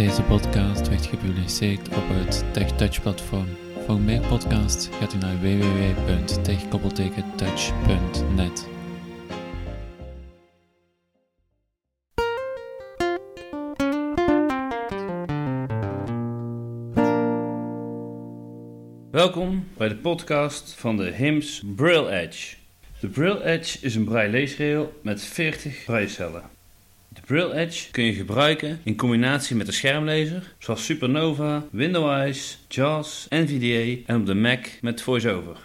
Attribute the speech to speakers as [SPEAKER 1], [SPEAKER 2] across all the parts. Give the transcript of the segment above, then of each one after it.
[SPEAKER 1] Deze podcast werd gepubliceerd op het TechTouch platform. Voor meer podcasts gaat u naar www.tech-touch.net.
[SPEAKER 2] Welkom bij de podcast van de HIMS Braille Edge. De Braille Edge is een braille leesrail met 40 breiecellen. De Braille Edge kun je gebruiken in combinatie met een schermlezer zoals Supernova, Windows, JAWS, NVDA en op de Mac met VoiceOver.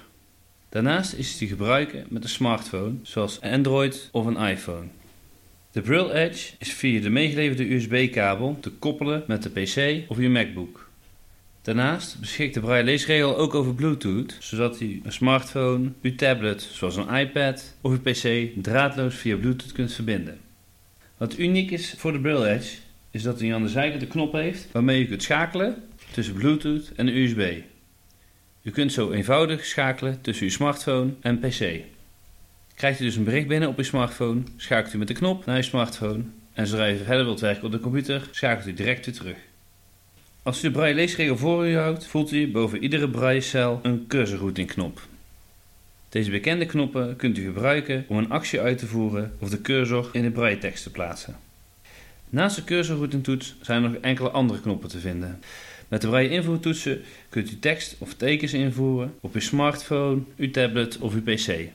[SPEAKER 2] Daarnaast is het te gebruiken met een smartphone zoals Android of een iPhone. De Braille Edge is via de meegeleverde USB-kabel te koppelen met de PC of je MacBook. Daarnaast beschikt de braille leesregel ook over Bluetooth, zodat u een smartphone, uw tablet zoals een iPad of uw PC draadloos via Bluetooth kunt verbinden. Wat uniek is voor de Braille Edge is dat hij aan de zijkant een knop heeft waarmee u kunt schakelen tussen Bluetooth en USB. U kunt zo eenvoudig schakelen tussen uw smartphone en PC. Krijgt u dus een bericht binnen op uw smartphone, schakelt u met de knop naar uw smartphone en zodra u verder wilt werken op de computer, schakelt u direct weer terug. Als u de braille leesregel voor u houdt, voelt u boven iedere braillecel een cursorroutingknop. Deze bekende knoppen kunt u gebruiken om een actie uit te voeren of de cursor in de brailletekst te plaatsen. Naast de cursorroutingtoets zijn er nog enkele andere knoppen te vinden. Met de braille invoertoetsen kunt u tekst of tekens invoeren op uw smartphone, uw tablet of uw pc.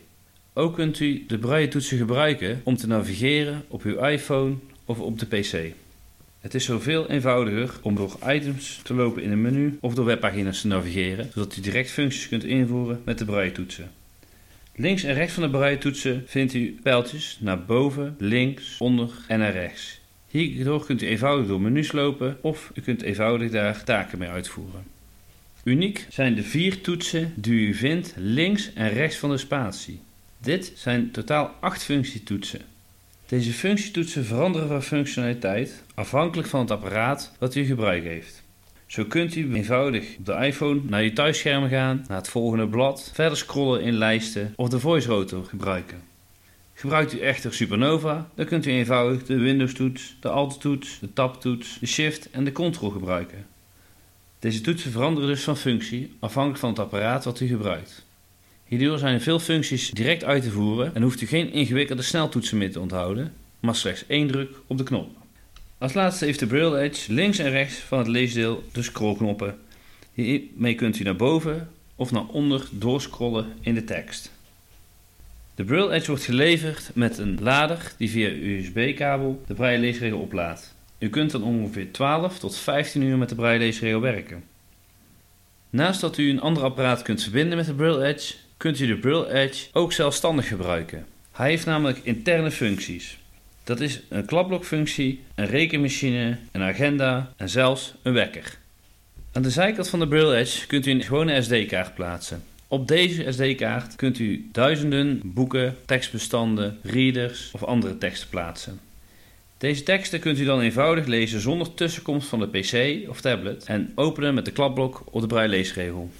[SPEAKER 2] Ook kunt u de braille toetsen gebruiken om te navigeren op uw iPhone of op de pc. Het is zoveel eenvoudiger om door items te lopen in een menu of door webpagina's te navigeren, zodat u direct functies kunt invoeren met de braille toetsen. Links en rechts van de braille toetsen vindt u pijltjes naar boven, links, onder en naar rechts. Hierdoor kunt u eenvoudig door menus lopen of u kunt eenvoudig daar taken mee uitvoeren. Uniek zijn de vier toetsen die u vindt links en rechts van de spatie. Dit zijn totaal acht functietoetsen. Deze functietoetsen veranderen van functionaliteit afhankelijk van het apparaat dat u gebruik heeft. Zo kunt u eenvoudig op de iPhone naar je thuisscherm gaan, naar het volgende blad, verder scrollen in lijsten of de voice rotor gebruiken. Gebruikt u echter Supernova, dan kunt u eenvoudig de Windows-toets, de Alt-toets, de Tab-toets, de Shift en de Control gebruiken. Deze toetsen veranderen dus van functie afhankelijk van het apparaat wat u gebruikt. Hierdoor zijn er veel functies direct uit te voeren en hoeft u geen ingewikkelde sneltoetsen meer te onthouden, maar slechts één druk op de knop. Als laatste heeft de Braille Edge links en rechts van het leesdeel de scrollknoppen. Hiermee kunt u naar boven of naar onder doorscrollen in de tekst. De Braille Edge wordt geleverd met een lader die via USB-kabel de braille leesregel oplaadt. U kunt dan ongeveer 12 tot 15 uur met de braille leesregel werken. Naast dat u een ander apparaat kunt verbinden met de Braille Edge, kunt u de Braille Edge ook zelfstandig gebruiken. Hij heeft namelijk interne functies. Dat is een klapblokfunctie, een rekenmachine, een agenda en zelfs een wekker. Aan de zijkant van de Braille Edge kunt u een gewone SD-kaart plaatsen. Op deze SD-kaart kunt u duizenden boeken, tekstbestanden, readers of andere teksten plaatsen. Deze teksten kunt u dan eenvoudig lezen zonder tussenkomst van de PC of tablet en openen met de klapblok of de braille leesregel.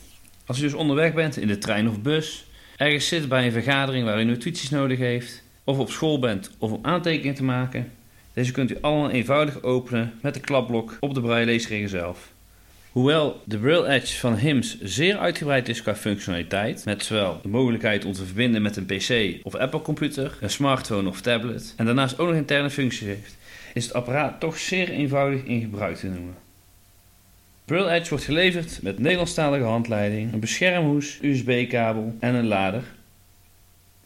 [SPEAKER 2] Als u dus onderweg bent in de trein of bus, ergens zit bij een vergadering waar u notities nodig heeft, of op school bent of om aantekeningen te maken, deze kunt u allemaal eenvoudig openen met de klapblok op de braille leesregel zelf. Hoewel de Braille Edge van HIMS zeer uitgebreid is qua functionaliteit, met zowel de mogelijkheid om te verbinden met een PC of Apple computer, een smartphone of tablet, en daarnaast ook nog interne functies heeft, is het apparaat toch zeer eenvoudig in gebruik te noemen. Braille Edge wordt geleverd met Nederlandstalige handleiding, een beschermhoes, USB-kabel en een lader.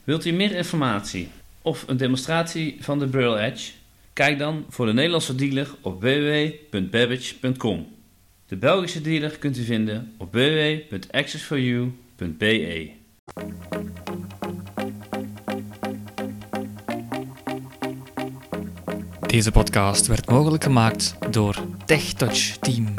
[SPEAKER 2] Wilt u meer informatie of een demonstratie van de Braille Edge? Kijk dan voor de Nederlandse dealer op www.babbage.com. De Belgische dealer kunt u vinden op www.accessforyou.be.
[SPEAKER 1] Deze podcast werd mogelijk gemaakt door TechTouch Team.